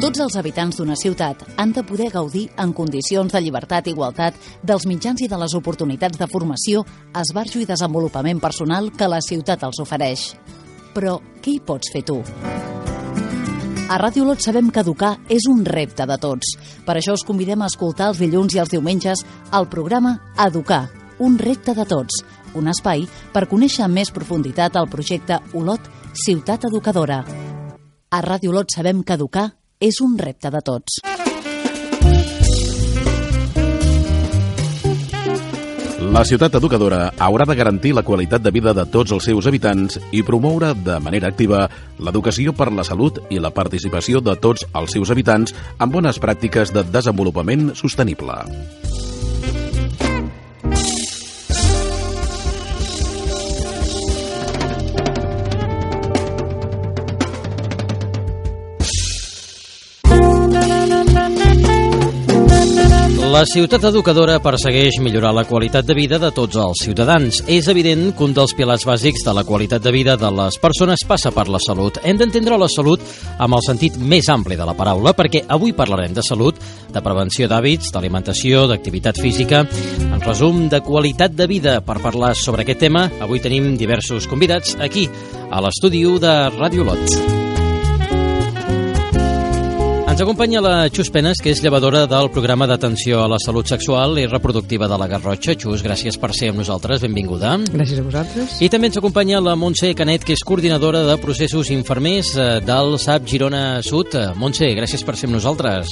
Tots els habitants d'una ciutat han de poder gaudir en condicions de llibertat i igualtat dels mitjans i de les oportunitats de formació, esbarjo i desenvolupament personal que la ciutat els ofereix. Però què hi pots fer tu? A Ràdio Lot sabem que educar és un repte de tots. Per això us convidem a escoltar els dilluns i els diumenges el programa Educar, un repte de tots, un espai per conèixer amb més profunditat el projecte Olot Ciutat Educadora. A Ràdio Lot sabem que educar és un repte de tots. La ciutat educadora haurà de garantir la qualitat de vida de tots els seus habitants i promoure de manera activa l'educació per la salut i la participació de tots els seus habitants en bones pràctiques de desenvolupament sostenible. La ciutat educadora persegueix millorar la qualitat de vida de tots els ciutadans. És evident que un dels pilars bàsics de la qualitat de vida de les persones passa per la salut. Hem d'entendre la salut amb el sentit més ampli de la paraula, perquè avui parlarem de salut, de prevenció d'hàbits, d'alimentació, d'activitat física, en resum, de qualitat de vida. Per parlar sobre aquest tema, avui tenim diversos convidats aquí, a l'estudi de Ràdio Lot. Ens acompanya la Xus Penes, que és llevadora del programa d'atenció a la salut sexual i reproductiva de la Garrotxa. Xus, gràcies per ser amb nosaltres, benvinguda. Gràcies a vosaltres. I també ens acompanya la Montse Canet, que és coordinadora de processos infermers eh, del SAP Girona Sud. Eh, Montse, gràcies per ser amb nosaltres.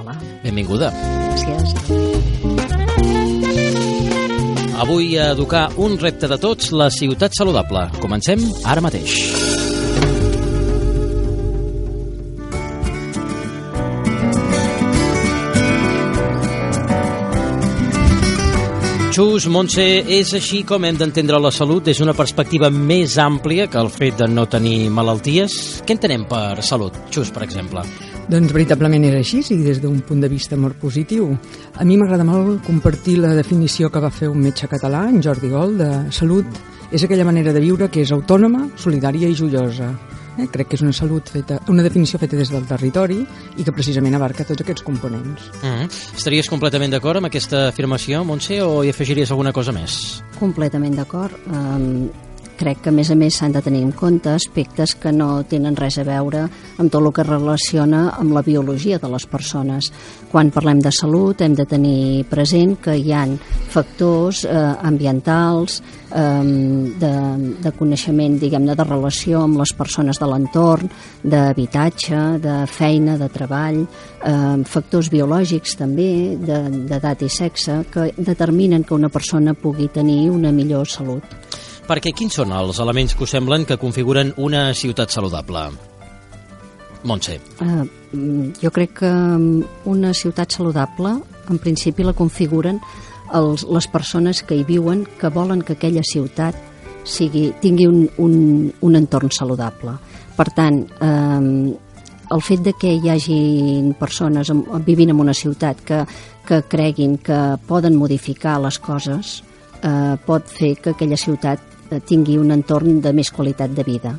Hola. Benvinguda. Gràcies. Avui a educar un repte de tots, la ciutat saludable. Comencem ara mateix. Xus, Montse, és així com hem d'entendre la salut des d'una perspectiva més àmplia que el fet de no tenir malalties? Què entenem per salut, Xus, per exemple? Doncs veritablement és així, i des d'un punt de vista molt positiu. A mi m'agrada molt compartir la definició que va fer un metge català, en Jordi Gol, de salut és aquella manera de viure que és autònoma, solidària i joiosa. Eh? Crec que és una salut feta, una definició feta des del territori i que precisament abarca tots aquests components. Mm -hmm. Estaries completament d'acord amb aquesta afirmació, Montse, o hi afegiries alguna cosa més? Completament d'acord. Um, crec que a més a més s'han de tenir en compte aspectes que no tenen res a veure amb tot el que relaciona amb la biologia de les persones. Quan parlem de salut hem de tenir present que hi han factors eh, ambientals, de, de coneixement, diguem-ne, de relació amb les persones de l'entorn, d'habitatge, de feina, de treball, eh, factors biològics també, d'edat de, i sexe, que determinen que una persona pugui tenir una millor salut. Perquè quins són els elements que us semblen que configuren una ciutat saludable? Montse. Uh, jo crec que una ciutat saludable, en principi, la configuren els, les persones que hi viuen que volen que aquella ciutat sigui, tingui un, un, un entorn saludable. Per tant, eh, el fet de que hi hagi persones vivint en una ciutat que, que creguin que poden modificar les coses eh, pot fer que aquella ciutat tingui un entorn de més qualitat de vida.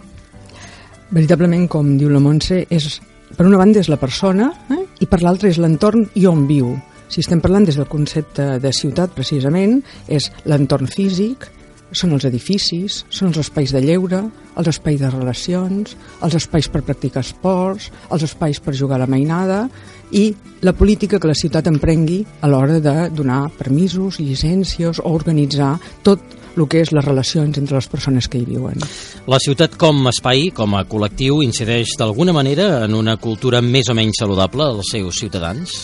Veritablement, com diu la Montse, és, per una banda és la persona eh, i per l'altra és l'entorn i on viu. Si estem parlant des del concepte de ciutat, precisament, és l'entorn físic, són els edificis, són els espais de lleure, els espais de relacions, els espais per practicar esports, els espais per jugar a la mainada i la política que la ciutat emprengui a l'hora de donar permisos, llicències o organitzar tot el que és les relacions entre les persones que hi viuen. La ciutat com a espai, com a col·lectiu, incideix d'alguna manera en una cultura més o menys saludable als seus ciutadans?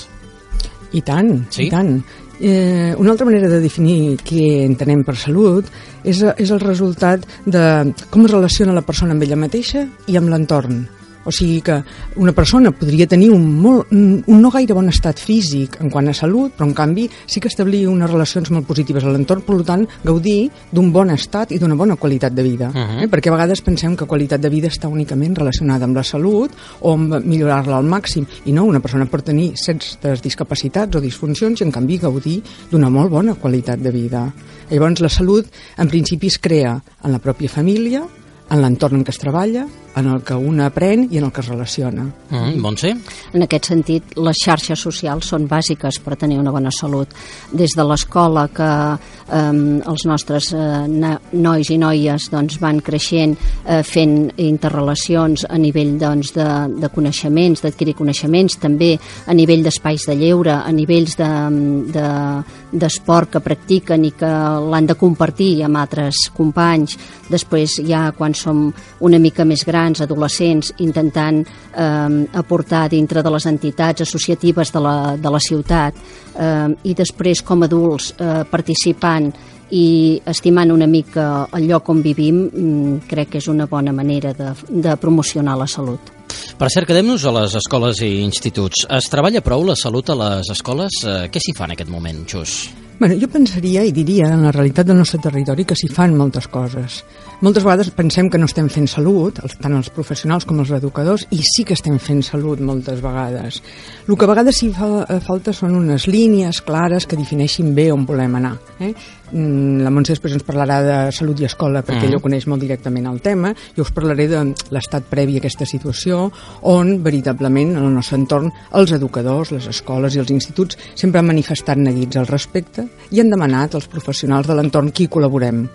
I tant, sí? i tant. Eh, una altra manera de definir què entenem per salut és, és el resultat de com es relaciona la persona amb ella mateixa i amb l'entorn. O sigui que una persona podria tenir un, molt, un no gaire bon estat físic en quant a salut, però en canvi sí que establir unes relacions molt positives a l'entorn, per tant, gaudir d'un bon estat i d'una bona qualitat de vida. Uh -huh. eh? Perquè a vegades pensem que qualitat de vida està únicament relacionada amb la salut o amb millorar-la al màxim, i no, una persona pot tenir certes discapacitats o disfuncions i en canvi gaudir d'una molt bona qualitat de vida. Llavors la salut en principi es crea en la pròpia família, en l'entorn en què es treballa, en el que un aprèn i en el que es relaciona. Mm, Montse? En aquest sentit, les xarxes socials són bàsiques per tenir una bona salut. Des de l'escola que eh, els nostres eh, nois i noies doncs, van creixent eh, fent interrelacions a nivell doncs, de, de coneixements, d'adquirir coneixements, també a nivell d'espais de lleure, a nivells d'esport de, de, que practiquen i que l'han de compartir amb altres companys. Després ja quan som una mica més grans, adolescents, intentant eh, aportar dintre de les entitats associatives de la, de la ciutat eh, i després com adults eh, participant i estimant una mica el lloc on vivim, mm, crec que és una bona manera de, de promocionar la salut. Per cert, quedem-nos a les escoles i instituts. Es treballa prou la salut a les escoles? Eh, què s'hi fa en aquest moment, Xus? Bueno, jo pensaria i diria en la realitat del nostre territori que s'hi fan moltes coses. Moltes vegades pensem que no estem fent salut, tant els professionals com els educadors, i sí que estem fent salut moltes vegades. El que a vegades s'hi fa, eh, falta són unes línies clares que defineixin bé on volem anar. Eh? Mm, la Montse després ens parlarà de salut i escola perquè mm. ella coneix molt directament el tema. Jo us parlaré de l'estat previ a aquesta situació on veritablement en el nostre entorn els educadors, les escoles i els instituts sempre han manifestat neguits al respecte i han demanat als professionals de l'entorn qui col·laborem.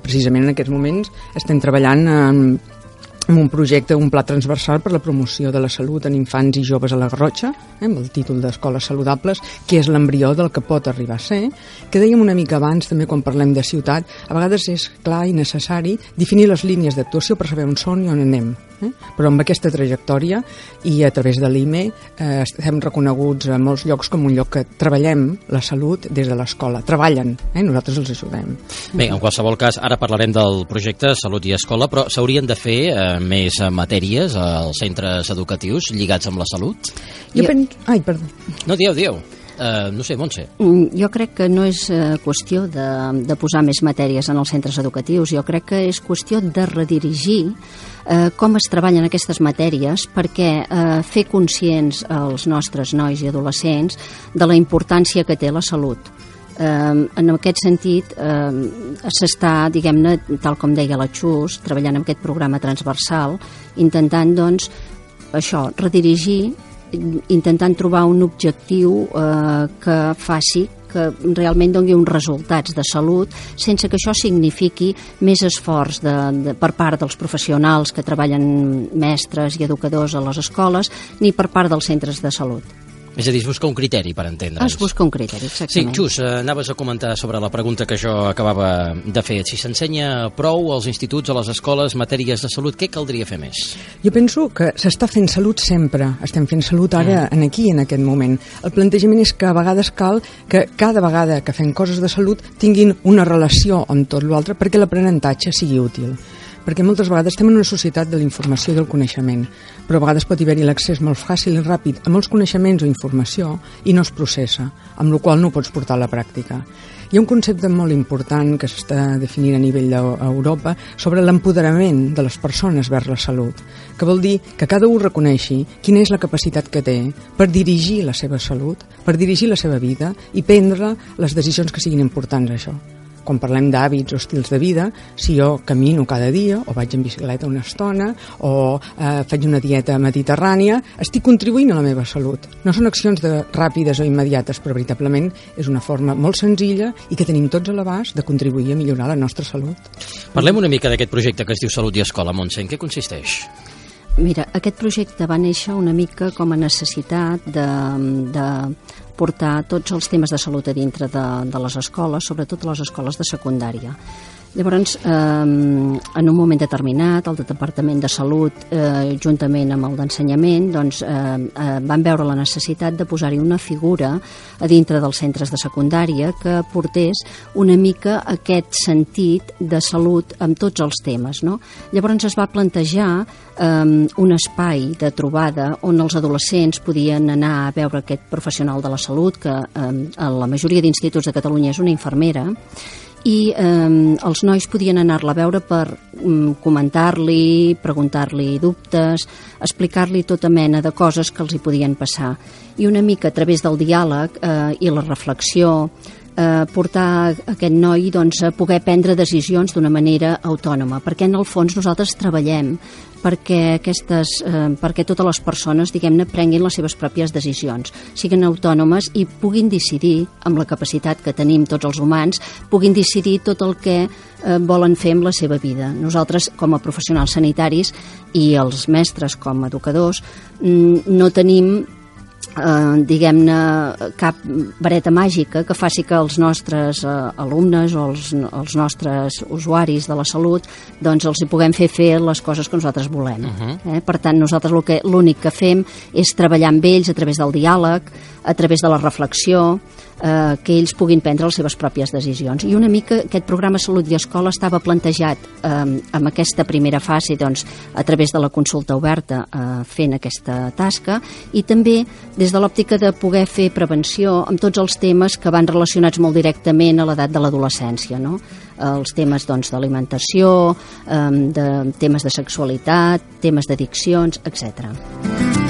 Precisament en aquests moments estem treballant en amb un projecte, un pla transversal per la promoció de la salut en infants i joves a la Garrotxa, eh, amb el títol d'Escoles Saludables, que és l'embrió del que pot arribar a ser, que dèiem una mica abans, també quan parlem de ciutat, a vegades és clar i necessari definir les línies d'actuació per saber on són i on anem. Eh? Però amb aquesta trajectòria i a través de l'IME eh, estem reconeguts a molts llocs com un lloc que treballem la salut des de l'escola. Treballen, eh? nosaltres els ajudem. Bé, en qualsevol cas, ara parlarem del projecte Salut i Escola, però s'haurien de fer eh, més matèries als centres educatius lligats amb la salut? Jo, jo... Pen... Ai, perdó. No, dieu, dieu. Uh, no sé, Montse. Mm, jo crec que no és uh, qüestió de, de posar més matèries en els centres educatius, jo crec que és qüestió de redirigir uh, com es treballen aquestes matèries perquè uh, fer conscients als nostres nois i adolescents de la importància que té la salut. Uh, en aquest sentit uh, s'està, diguem-ne, tal com deia la Xus, treballant en aquest programa transversal, intentant, doncs, això, redirigir intentant trobar un objectiu eh, que faci que realment doni uns resultats de salut sense que això signifiqui més esforç de, de, per part dels professionals que treballen mestres i educadors a les escoles ni per part dels centres de salut. És a dir, es busca un criteri per entendre'ns. Es busca un criteri, exactament. Sí, Xus, eh, anaves a comentar sobre la pregunta que jo acabava de fer. Si s'ensenya prou als instituts, a les escoles, matèries de salut, què caldria fer més? Jo penso que s'està fent salut sempre. Estem fent salut ara, mm. en aquí, en aquest moment. El plantejament és que a vegades cal que cada vegada que fem coses de salut tinguin una relació amb tot l'altre perquè l'aprenentatge sigui útil perquè moltes vegades estem en una societat de la informació i del coneixement, però a vegades pot haver-hi l'accés molt fàcil i ràpid a molts coneixements o informació i no es processa, amb la qual no ho pots portar a la pràctica. Hi ha un concepte molt important que s'està definint a nivell d'Europa sobre l'empoderament de les persones vers la salut, que vol dir que cada un reconeixi quina és la capacitat que té per dirigir la seva salut, per dirigir la seva vida i prendre les decisions que siguin importants a això quan parlem d'hàbits o estils de vida, si jo camino cada dia o vaig en bicicleta una estona o eh, faig una dieta mediterrània, estic contribuint a la meva salut. No són accions de, ràpides o immediates, però veritablement és una forma molt senzilla i que tenim tots a l'abast de contribuir a millorar la nostra salut. Parlem una mica d'aquest projecte que es diu Salut i Escola, Montse. En què consisteix? Mira, aquest projecte va néixer una mica com a necessitat de, de portar tots els temes de salut a dintre de, de les escoles, sobretot a les escoles de secundària. Llavors, eh, en un moment determinat, el Departament de Salut, eh, juntament amb el d'Ensenyament, doncs, eh, eh, van veure la necessitat de posar-hi una figura a dintre dels centres de secundària que portés una mica aquest sentit de salut amb tots els temes. No? Llavors es va plantejar eh, un espai de trobada on els adolescents podien anar a veure aquest professional de la salut, que eh, a la majoria d'instituts de Catalunya és una infermera, i eh, els nois podien anar-la a veure per eh, comentar-li, preguntar-li dubtes, explicar-li tota mena de coses que els hi podien passar. I una mica a través del diàleg eh, i la reflexió eh, portar aquest noi doncs, a poder prendre decisions d'una manera autònoma, perquè en el fons nosaltres treballem perquè, aquestes, eh, perquè totes les persones diguem-ne prenguin les seves pròpies decisions, siguin autònomes i puguin decidir, amb la capacitat que tenim tots els humans, puguin decidir tot el que eh, volen fer amb la seva vida. Nosaltres, com a professionals sanitaris i els mestres com a educadors, mm, no tenim eh, diguem-ne, cap vareta màgica que faci que els nostres eh, alumnes o els, els nostres usuaris de la salut doncs els hi puguem fer fer les coses que nosaltres volem. Uh -huh. eh? Per tant, nosaltres l'únic que, que fem és treballar amb ells a través del diàleg, a través de la reflexió, eh, que ells puguin prendre les seves pròpies decisions. I una mica aquest programa Salut i Escola estava plantejat eh, amb aquesta primera fase doncs, a través de la consulta oberta eh, fent aquesta tasca i també des de l'òptica de poder fer prevenció amb tots els temes que van relacionats molt directament a l'edat de l'adolescència, no? els temes doncs, d'alimentació, eh, de temes de sexualitat, temes d'addiccions, etc.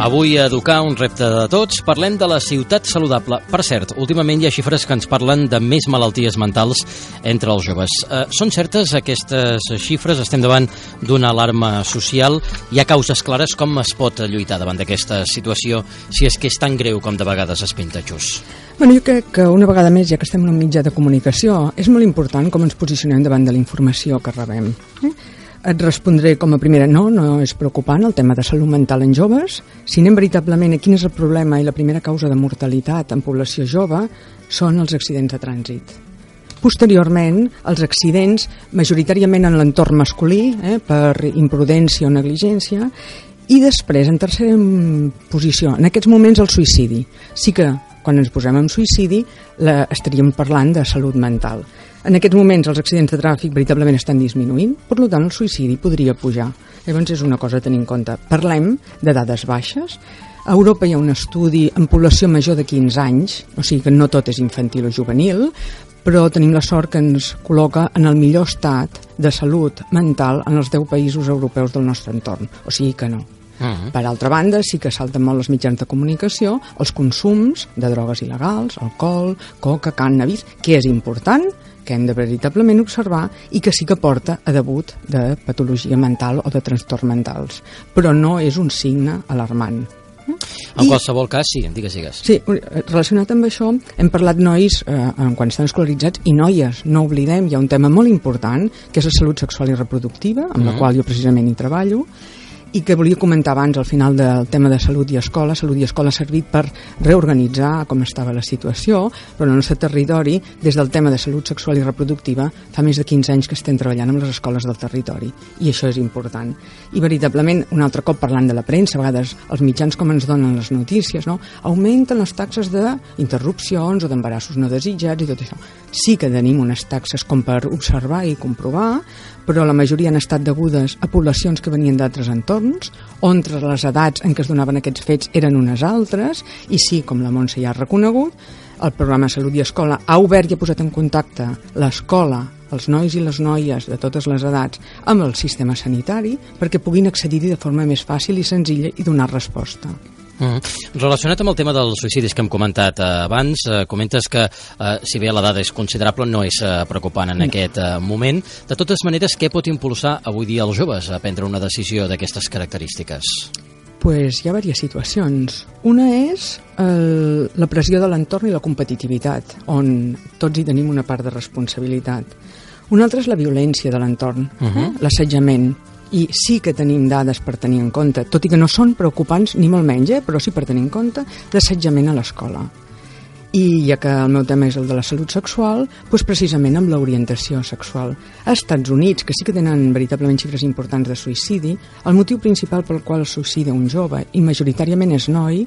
Avui a Educar, un repte de tots, parlem de la ciutat saludable. Per cert, últimament hi ha xifres que ens parlen de més malalties mentals entre els joves. Eh, són certes aquestes xifres? Estem davant d'una alarma social? Hi ha causes clares? Com es pot lluitar davant d'aquesta situació si és que és tan greu com de vegades es pinta, Xus? Bueno, jo crec que una vegada més, ja que estem en un mitjà de comunicació, és molt important com ens posicionem davant de la informació que rebem. Eh? Et respondré com a primera, no, no és preocupant el tema de salut mental en joves. Si anem veritablement a quin és el problema i la primera causa de mortalitat en població jove són els accidents de trànsit. Posteriorment, els accidents, majoritàriament en l'entorn masculí, eh, per imprudència o negligència, i després, en tercera posició, en aquests moments el suïcidi. Sí que quan ens posem en suïcidi la, estaríem parlant de salut mental. En aquests moments els accidents de tràfic veritablement estan disminuint, per tant el suïcidi podria pujar. Llavors és una cosa a tenir en compte. Parlem de dades baixes. A Europa hi ha un estudi en població major de 15 anys, o sigui que no tot és infantil o juvenil, però tenim la sort que ens col·loca en el millor estat de salut mental en els 10 països europeus del nostre entorn. O sigui que no. Uh -huh. Per altra banda, sí que salten molt els mitjans de comunicació els consums de drogues il·legals, alcohol, coca, cannabis, que és important, que hem de veritablement observar i que sí que porta a debut de patologia mental o de trastorns mentals, però no és un signe alarmant. En I, qualsevol cas, sí, digues, digues. Sí, relacionat amb això, hem parlat nois eh, quan estan escolaritzats i noies, no oblidem, hi ha un tema molt important, que és la salut sexual i reproductiva, amb mm -hmm. la qual jo precisament hi treballo, i que volia comentar abans al final del tema de salut i escola. Salut i escola ha servit per reorganitzar com estava la situació, però en el nostre territori, des del tema de salut sexual i reproductiva, fa més de 15 anys que estem treballant amb les escoles del territori, i això és important. I veritablement, un altre cop parlant de la premsa, a vegades els mitjans com ens donen les notícies, no? augmenten les taxes d'interrupcions o d'embarassos no desitjats i tot això. Sí que tenim unes taxes com per observar i comprovar, però la majoria han estat degudes a poblacions que venien d'altres entorns, on les edats en què es donaven aquests fets eren unes altres, i sí, com la Montse ja ha reconegut, el programa Salut i Escola ha obert i ha posat en contacte l'escola, els nois i les noies de totes les edats amb el sistema sanitari perquè puguin accedir-hi de forma més fàcil i senzilla i donar resposta. Mm. Relacionat amb el tema dels suïcidis que hem comentat eh, abans, eh, comentes que eh, si bé la dada és considerable no és eh, preocupant en mm. aquest eh, moment. De totes maneres, què pot impulsar avui dia els joves a prendre una decisió d'aquestes característiques? pues hi ha diverses situacions. Una és el, la pressió de l'entorn i la competitivitat, on tots hi tenim una part de responsabilitat. Una altra és la violència de l'entorn, uh -huh. eh? l'assetjament i sí que tenim dades per tenir en compte, tot i que no són preocupants ni molt menys, eh, però sí per tenir en compte d'assetjament a l'escola. I ja que el meu tema és el de la salut sexual, doncs precisament amb l'orientació sexual. A Estats Units, que sí que tenen veritablement xifres importants de suïcidi, el motiu principal pel qual suïcida un jove, i majoritàriament és noi,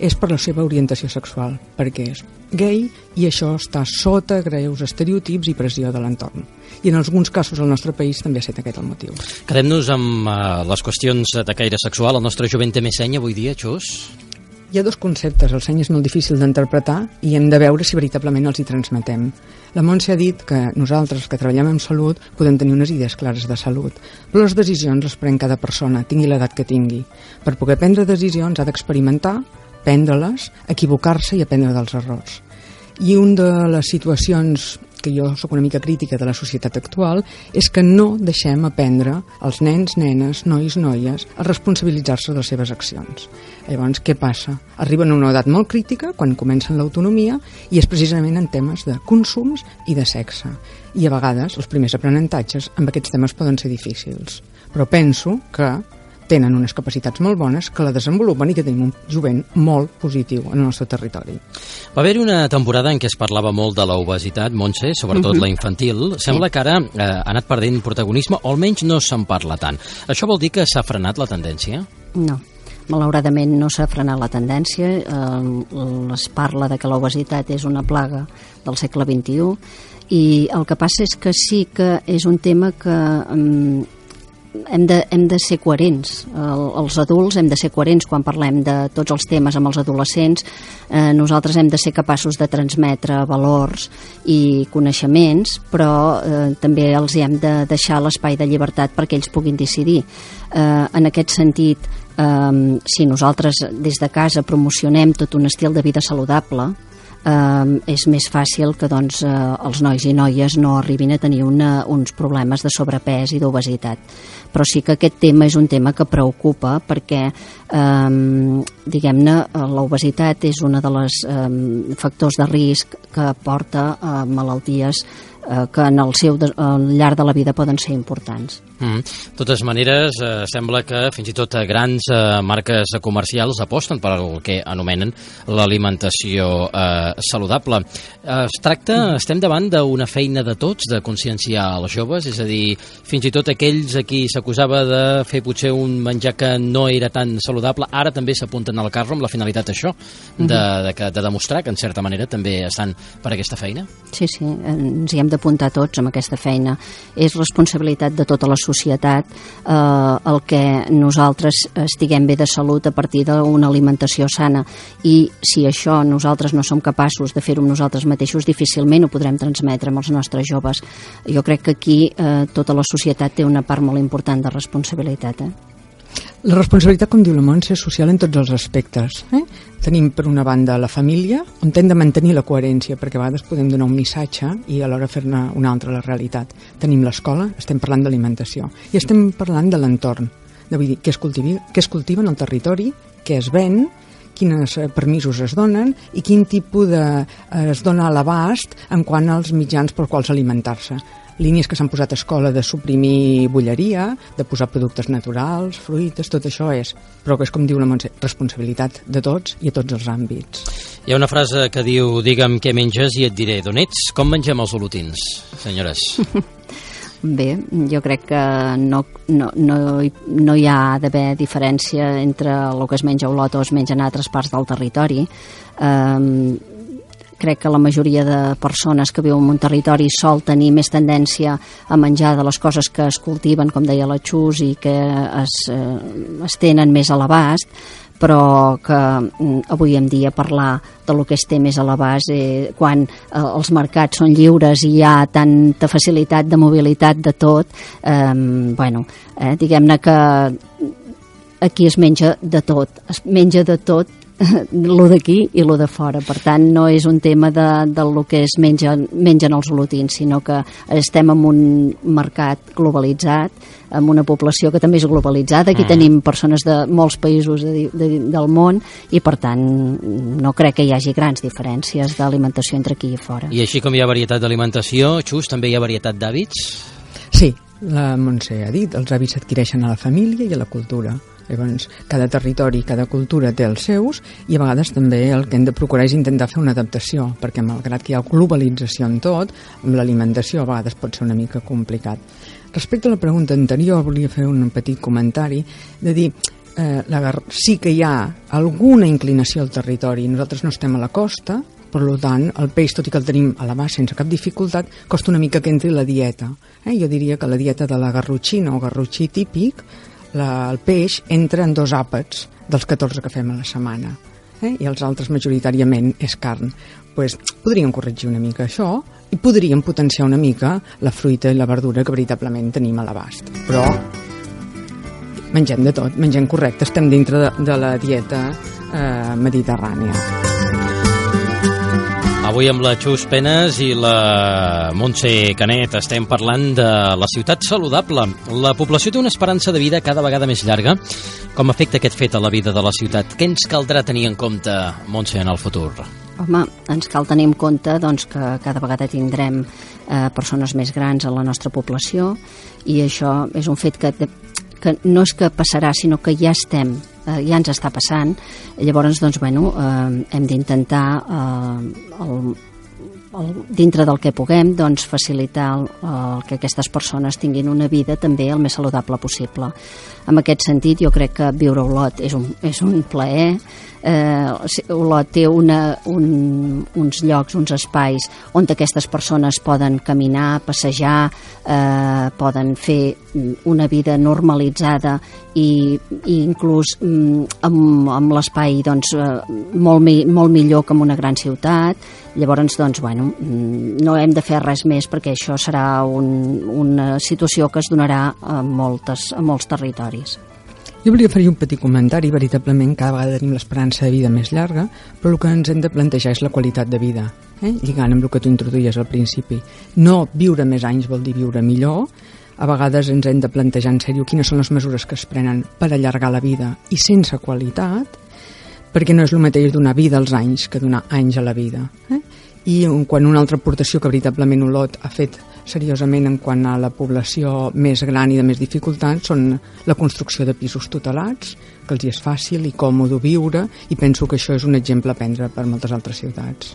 és per la seva orientació sexual, perquè és gay i això està sota greus estereotips i pressió de l'entorn. I en alguns casos al nostre país també ha estat aquest el motiu. Quedem-nos amb uh, les qüestions de caire sexual. El nostre jovent té més seny avui dia, Xus? Hi ha dos conceptes, el seny és molt difícil d'interpretar i hem de veure si veritablement els hi transmetem. La Montse ha dit que nosaltres, que treballem en salut, podem tenir unes idees clares de salut, però les decisions les pren cada persona, tingui l'edat que tingui. Per poder prendre decisions ha d'experimentar, aprendre-les, equivocar-se i aprendre dels errors. I una de les situacions que jo sóc una mica crítica de la societat actual és que no deixem aprendre els nens, nenes, nois, noies a responsabilitzar-se de les seves accions. Llavors, què passa? Arriben a una edat molt crítica, quan comencen l'autonomia, i és precisament en temes de consums i de sexe. I a vegades els primers aprenentatges amb aquests temes poden ser difícils. Però penso que tenen unes capacitats molt bones que la desenvolupen i que tenim un jovent molt positiu en el nostre territori. Va haver una temporada en què es parlava molt de l'obesitat, Montse, sobretot mhm. -huh. la infantil. Sembla sí. que ara eh, ha anat perdent protagonisme, o almenys no se'n parla tant. Això vol dir que s'ha frenat la tendència? No. Malauradament no s'ha frenat la tendència, eh, es parla de que l'obesitat és una plaga del segle XXI i el que passa és que sí que és un tema que eh, hem de, hem de ser coherents. El, els adults hem de ser coherents quan parlem de tots els temes amb els adolescents. Eh, nosaltres hem de ser capaços de transmetre valors i coneixements, però eh, també els hem de deixar l'espai de llibertat perquè ells puguin decidir. Eh, en aquest sentit, eh, si nosaltres des de casa promocionem tot un estil de vida saludable, eh, és més fàcil que doncs, eh, els nois i noies no arribin a tenir una, uns problemes de sobrepès i d'obesitat. Però sí que aquest tema és un tema que preocupa perquè, eh, diguem-ne, l'obesitat és un dels eh, factors de risc que porta a malalties eh, que en el seu de, al llarg de la vida poden ser importants. Mm. De totes maneres, eh, sembla que fins i tot grans eh, marques comercials aposten per el que anomenen l'alimentació eh, saludable. Eh, es tracta, mm. estem davant d'una feina de tots de conscienciar els joves, és a dir, fins i tot aquells a qui s'acusava de fer potser un menjar que no era tan saludable, ara també s'apunten al carro amb la finalitat això, de, mm-hmm. de, de, de demostrar que en certa manera també estan per aquesta feina? Sí, sí, ens hi hem d'apuntar tots amb aquesta feina. És responsabilitat de tota la societat eh, el que nosaltres estiguem bé de salut a partir d'una alimentació sana i si això nosaltres no som capaços de fer-ho nosaltres mateixos difícilment ho podrem transmetre amb els nostres joves. Jo crec que aquí eh, tota la societat té una part molt important de responsabilitat. Eh? La responsabilitat, com diu la Montse, és social en tots els aspectes. Eh? Tenim, per una banda, la família, on hem de mantenir la coherència, perquè a vegades podem donar un missatge i alhora fer-ne una altra la realitat. Tenim l'escola, estem parlant d'alimentació, i estem parlant de l'entorn, de vull dir, què es, cultivi, què es cultiva en el territori, què es ven, quins eh, permisos es donen i quin tipus de, eh, es dona a l'abast en quant als mitjans per quals alimentar-se línies que s'han posat a escola de suprimir bulleria, de posar productes naturals, fruites, tot això és, però que és com diu la Montse, responsabilitat de tots i a tots els àmbits. Hi ha una frase que diu, digue'm què menges i et diré d'on ets. Com mengem els olotins, senyores? Bé, jo crec que no, no, no, no hi ha d'haver diferència entre el que es menja a Olot o es menja en altres parts del territori. Um, crec que la majoria de persones que viuen en un territori sol tenir més tendència a menjar de les coses que es cultiven, com deia la Xus, i que es, eh, es tenen més a l'abast, però que mm, avui en dia parlar de lo que es té més a l'abast eh, quan eh, els mercats són lliures i hi ha tanta facilitat de mobilitat de tot, eh, bueno, eh, diguem-ne que aquí es menja de tot, es menja de tot lo d'aquí i lo de fora. Per tant, no és un tema de, de lo que es mengen, mengen els olotins, sinó que estem en un mercat globalitzat, amb una població que també és globalitzada. Aquí mm. tenim persones de molts països de, de, del món i, per tant, no crec que hi hagi grans diferències d'alimentació entre aquí i fora. I així com hi ha varietat d'alimentació, Xus, també hi ha varietat d'hàbits? Sí, la Montse ha dit, els hàbits s'adquireixen a la família i a la cultura. Llavors, cada territori, cada cultura té els seus i a vegades també el que hem de procurar és intentar fer una adaptació, perquè malgrat que hi ha globalització en tot, amb l'alimentació a vegades pot ser una mica complicat. Respecte a la pregunta anterior, volia fer un petit comentari de dir eh, la, sí que hi ha alguna inclinació al territori. Nosaltres no estem a la costa, per tant, el peix, tot i que el tenim a la mà sense cap dificultat, costa una mica que entri la dieta. Eh? Jo diria que la dieta de la garrotxina o garrotxí típic la, el peix entra en dos àpats dels 14 que fem a la setmana eh? i els altres majoritàriament és carn. Pues, podríem corregir una mica això i podríem potenciar una mica la fruita i la verdura que veritablement tenim a l'abast. Però mengem de tot, mengem correcte, estem dintre de, de la dieta eh, mediterrània. Avui amb la Xus Penes i la Montse Canet estem parlant de la ciutat saludable. La població té una esperança de vida cada vegada més llarga. Com afecta aquest fet a la vida de la ciutat? Què ens caldrà tenir en compte, Montse, en el futur? Home, ens cal tenir en compte doncs, que cada vegada tindrem eh, persones més grans en la nostra població i això és un fet que, que no és que passarà, sinó que ja estem eh, ja ens està passant, llavors doncs, bueno, eh, hem d'intentar eh, el, dintre del que puguem doncs, facilitar el, el que aquestes persones tinguin una vida també el més saludable possible. En aquest sentit, jo crec que viure a Olot és un, és un plaer, eh, Olot té una, un, uns llocs, uns espais on aquestes persones poden caminar, passejar, eh, poden fer una vida normalitzada i, i inclús mm, amb, amb l'espai doncs, eh, molt, mi, molt millor que en una gran ciutat. Llavors, doncs, bueno, mm, no hem de fer res més perquè això serà un, una situació que es donarà a, moltes, a molts territoris. Jo volia fer un petit comentari, veritablement cada vegada tenim l'esperança de vida més llarga, però el que ens hem de plantejar és la qualitat de vida, eh? lligant amb el que tu introduïes al principi. No viure més anys vol dir viure millor, a vegades ens hem de plantejar en sèrio quines són les mesures que es prenen per allargar la vida i sense qualitat, perquè no és el mateix donar vida als anys que donar anys a la vida. Eh? I quan una altra aportació que veritablement Olot ha fet seriosament en quant a la població més gran i de més dificultats són la construcció de pisos tutelats, que els hi és fàcil i còmode viure, i penso que això és un exemple a prendre per moltes altres ciutats.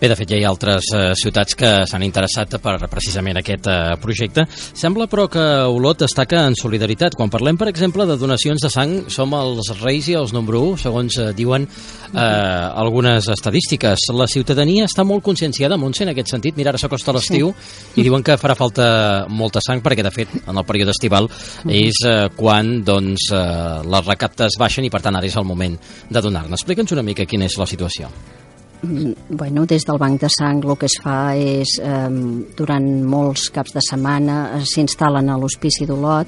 Bé, de fet, ja hi ha altres eh, ciutats que s'han interessat per precisament aquest eh, projecte. Sembla, però, que Olot destaca en solidaritat. Quan parlem, per exemple, de donacions de sang, som els reis i els número 1, segons eh, diuen eh, algunes estadístiques. La ciutadania està molt conscienciada, Montse, en aquest sentit. Mira, ara s'acosta l'estiu sí. i diuen que farà falta molta sang perquè, de fet, en el període estival és eh, quan doncs, eh, les recaptes baixen i, per tant, ara és el moment de donar-ne. Explica'ns una mica quina és la situació. Bueno, des del banc de sang el que es fa és, eh, durant molts caps de setmana, eh, s'instal·len a l'Hospici d'Olot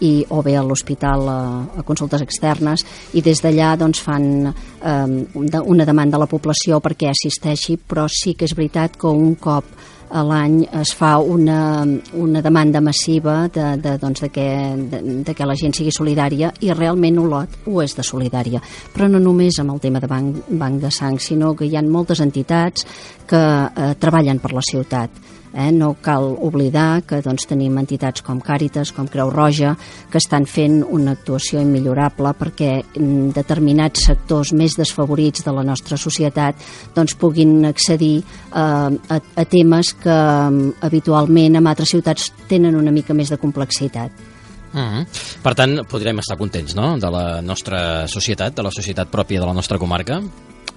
i, o bé a l'hospital a, a consultes externes i des d'allà doncs, fan eh, una demanda a la població perquè assisteixi, però sí que és veritat que un cop a l'any es fa una, una demanda massiva de, de, doncs, de, que, de, de que la gent sigui solidària i realment Olot ho és de solidària. Però no només amb el tema de banc, banc de sang, sinó que hi ha moltes entitats que eh, treballen per la ciutat Eh? No cal oblidar que doncs, tenim entitats com Càritas, com Creu Roja, que estan fent una actuació immillorable perquè determinats sectors més desfavorits de la nostra societat doncs, puguin accedir eh, a, a temes que habitualment en altres ciutats tenen una mica més de complexitat. Mm-hmm. -huh. Per tant, podrem estar contents no? de la nostra societat, de la societat pròpia de la nostra comarca?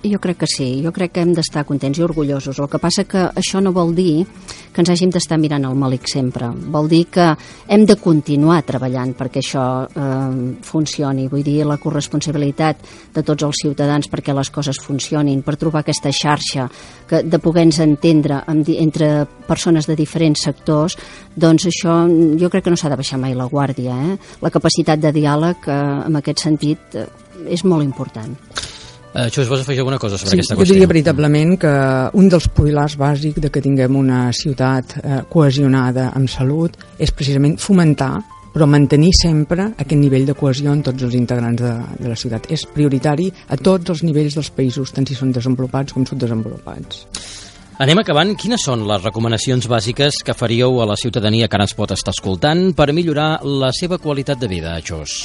Jo crec que sí, jo crec que hem d'estar contents i orgullosos. El que passa que això no vol dir que ens hàgim d'estar mirant el màlic sempre. Vol dir que hem de continuar treballant perquè això eh, funcioni. Vull dir, la corresponsabilitat de tots els ciutadans perquè les coses funcionin, per trobar aquesta xarxa que, de poder-nos entendre amb, entre persones de diferents sectors, doncs això jo crec que no s'ha de baixar mai la guàrdia. Eh? La capacitat de diàleg, eh, en aquest sentit, eh, és molt important. Uh, Xus, vols afegir alguna cosa sobre sí, aquesta qüestió? Jo diria veritablement que un dels pilars bàsics de que tinguem una ciutat eh, cohesionada amb salut és precisament fomentar però mantenir sempre aquest nivell de cohesió en tots els integrants de, de la ciutat. És prioritari a tots els nivells dels països, tant si són desenvolupats com subdesenvolupats. Anem acabant. Quines són les recomanacions bàsiques que faríeu a la ciutadania que ara ens pot estar escoltant per millorar la seva qualitat de vida, Xus?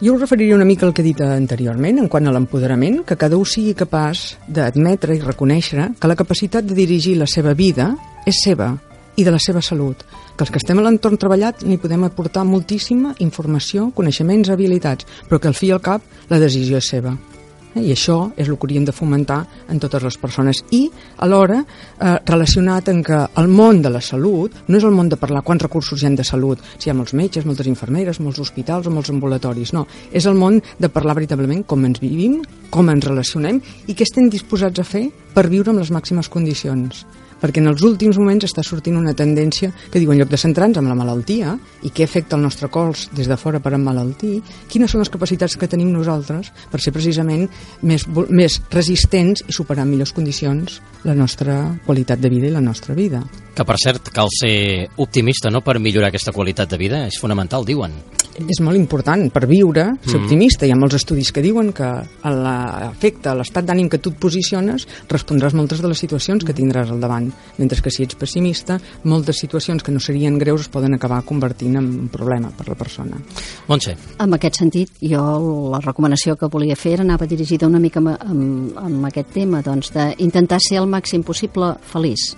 Jo us referiria una mica al que he dit anteriorment, en quant a l'empoderament, que cada un sigui capaç d'admetre i reconèixer que la capacitat de dirigir la seva vida és seva i de la seva salut, que els que estem a l'entorn treballat n'hi podem aportar moltíssima informació, coneixements, habilitats, però que al fi i al cap la decisió és seva. Eh? I això és el que hauríem de fomentar en totes les persones. I, alhora, eh, relacionat en que el món de la salut no és el món de parlar quants recursos hi ha de salut, si hi ha molts metges, moltes infermeres, molts hospitals o molts ambulatoris, no. És el món de parlar veritablement com ens vivim, com ens relacionem i què estem disposats a fer per viure amb les màximes condicions perquè en els últims moments està sortint una tendència que diu en lloc de centrar-nos en la malaltia i què afecta el nostre cos des de fora per emmalaltir, quines són les capacitats que tenim nosaltres per ser precisament més, més resistents i superar en millors condicions la nostra qualitat de vida i la nostra vida. Que, per cert, cal ser optimista, no?, per millorar aquesta qualitat de vida. És fonamental, diuen és molt important per viure, ser mm. optimista. Hi ha molts estudis que diuen que l'efecte, l'estat d'ànim que tu et posiciones, respondràs moltes de les situacions que tindràs al davant. Mentre que si ets pessimista, moltes situacions que no serien greus es poden acabar convertint en un problema per la persona. Montse. En aquest sentit, jo la recomanació que volia fer era anava dirigida una mica amb, amb, amb aquest tema, doncs, d'intentar ser el màxim possible feliç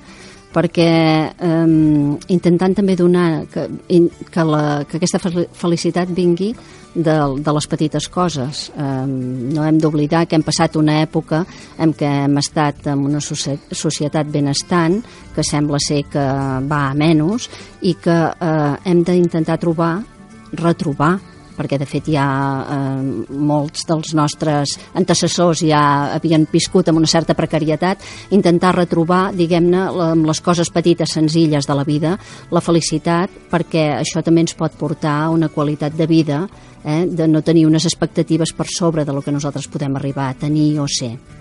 perquè eh, intentant també donar que, que, la, que aquesta felicitat vingui de, de les petites coses. Eh, no hem d'oblidar que hem passat una època en què hem estat en una societat benestant, que sembla ser que va a menys, i que eh, hem d'intentar trobar, retrobar perquè de fet ja eh, molts dels nostres antecessors ja havien viscut amb una certa precarietat, intentar retrobar, diguem-ne, amb les coses petites, senzilles de la vida, la felicitat, perquè això també ens pot portar a una qualitat de vida, eh, de no tenir unes expectatives per sobre de lo que nosaltres podem arribar a tenir o ser.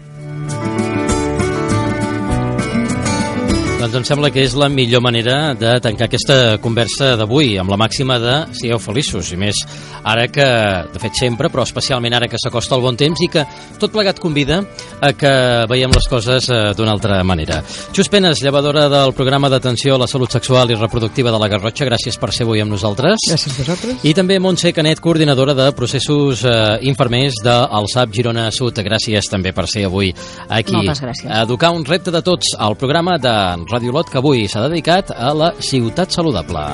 Doncs em sembla que és la millor manera de tancar aquesta conversa d'avui, amb la màxima de sigueu feliços, i més ara que, de fet sempre, però especialment ara que s'acosta el bon temps i que tot plegat convida a que veiem les coses eh, d'una altra manera. Xus Penes, llevadora del programa d'atenció a la salut sexual i reproductiva de la Garrotxa, gràcies per ser avui amb nosaltres. Gràcies a vosaltres. I també Montse Canet, coordinadora de processos eh, infermers del SAP Girona Sud. Gràcies també per ser avui aquí. Moltes gràcies. Educar un repte de tots al programa de Ràdio Lot, que avui s'ha dedicat a la ciutat saludable.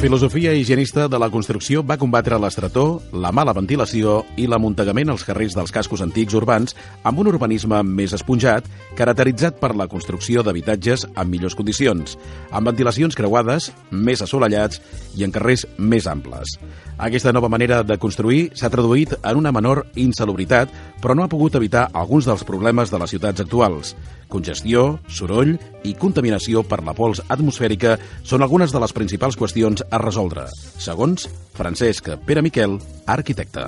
Filosofia higienista de la construcció va combatre l'estretor, la mala ventilació i l'amuntegament als carrers dels cascos antics urbans amb un urbanisme més esponjat, caracteritzat per la construcció d'habitatges en millors condicions, amb ventilacions creuades, més assolellats i en carrers més amples. Aquesta nova manera de construir s'ha traduït en una menor insalubritat, però no ha pogut evitar alguns dels problemes de les ciutats actuals. Congestió, soroll i contaminació per la pols atmosfèrica són algunes de les principals qüestions a resoldre, segons Francesc Pere Miquel, arquitecte.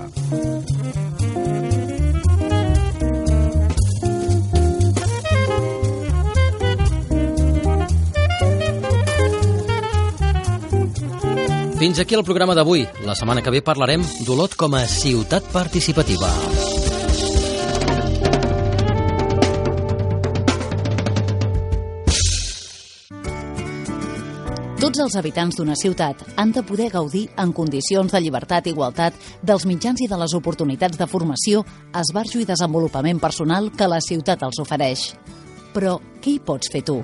Fins aquí el programa d'avui. La setmana que ve parlarem d'Olot com a ciutat participativa. Els habitants d'una ciutat han de poder gaudir en condicions de llibertat i igualtat dels mitjans i de les oportunitats de formació, esbarjo i desenvolupament personal que la ciutat els ofereix. Però què hi pots fer tu?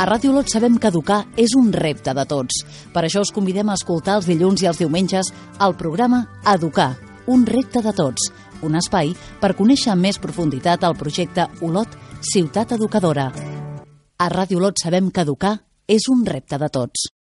A Ràdio Lot sabem que educar és un repte de tots. Per això us convidem a escoltar els dilluns i els diumenges el programa Educar, un repte de tots, un espai per conèixer amb més profunditat el projecte Olot Ciutat Educadora. A Ràdio Lot sabem que educar és un repte de tots.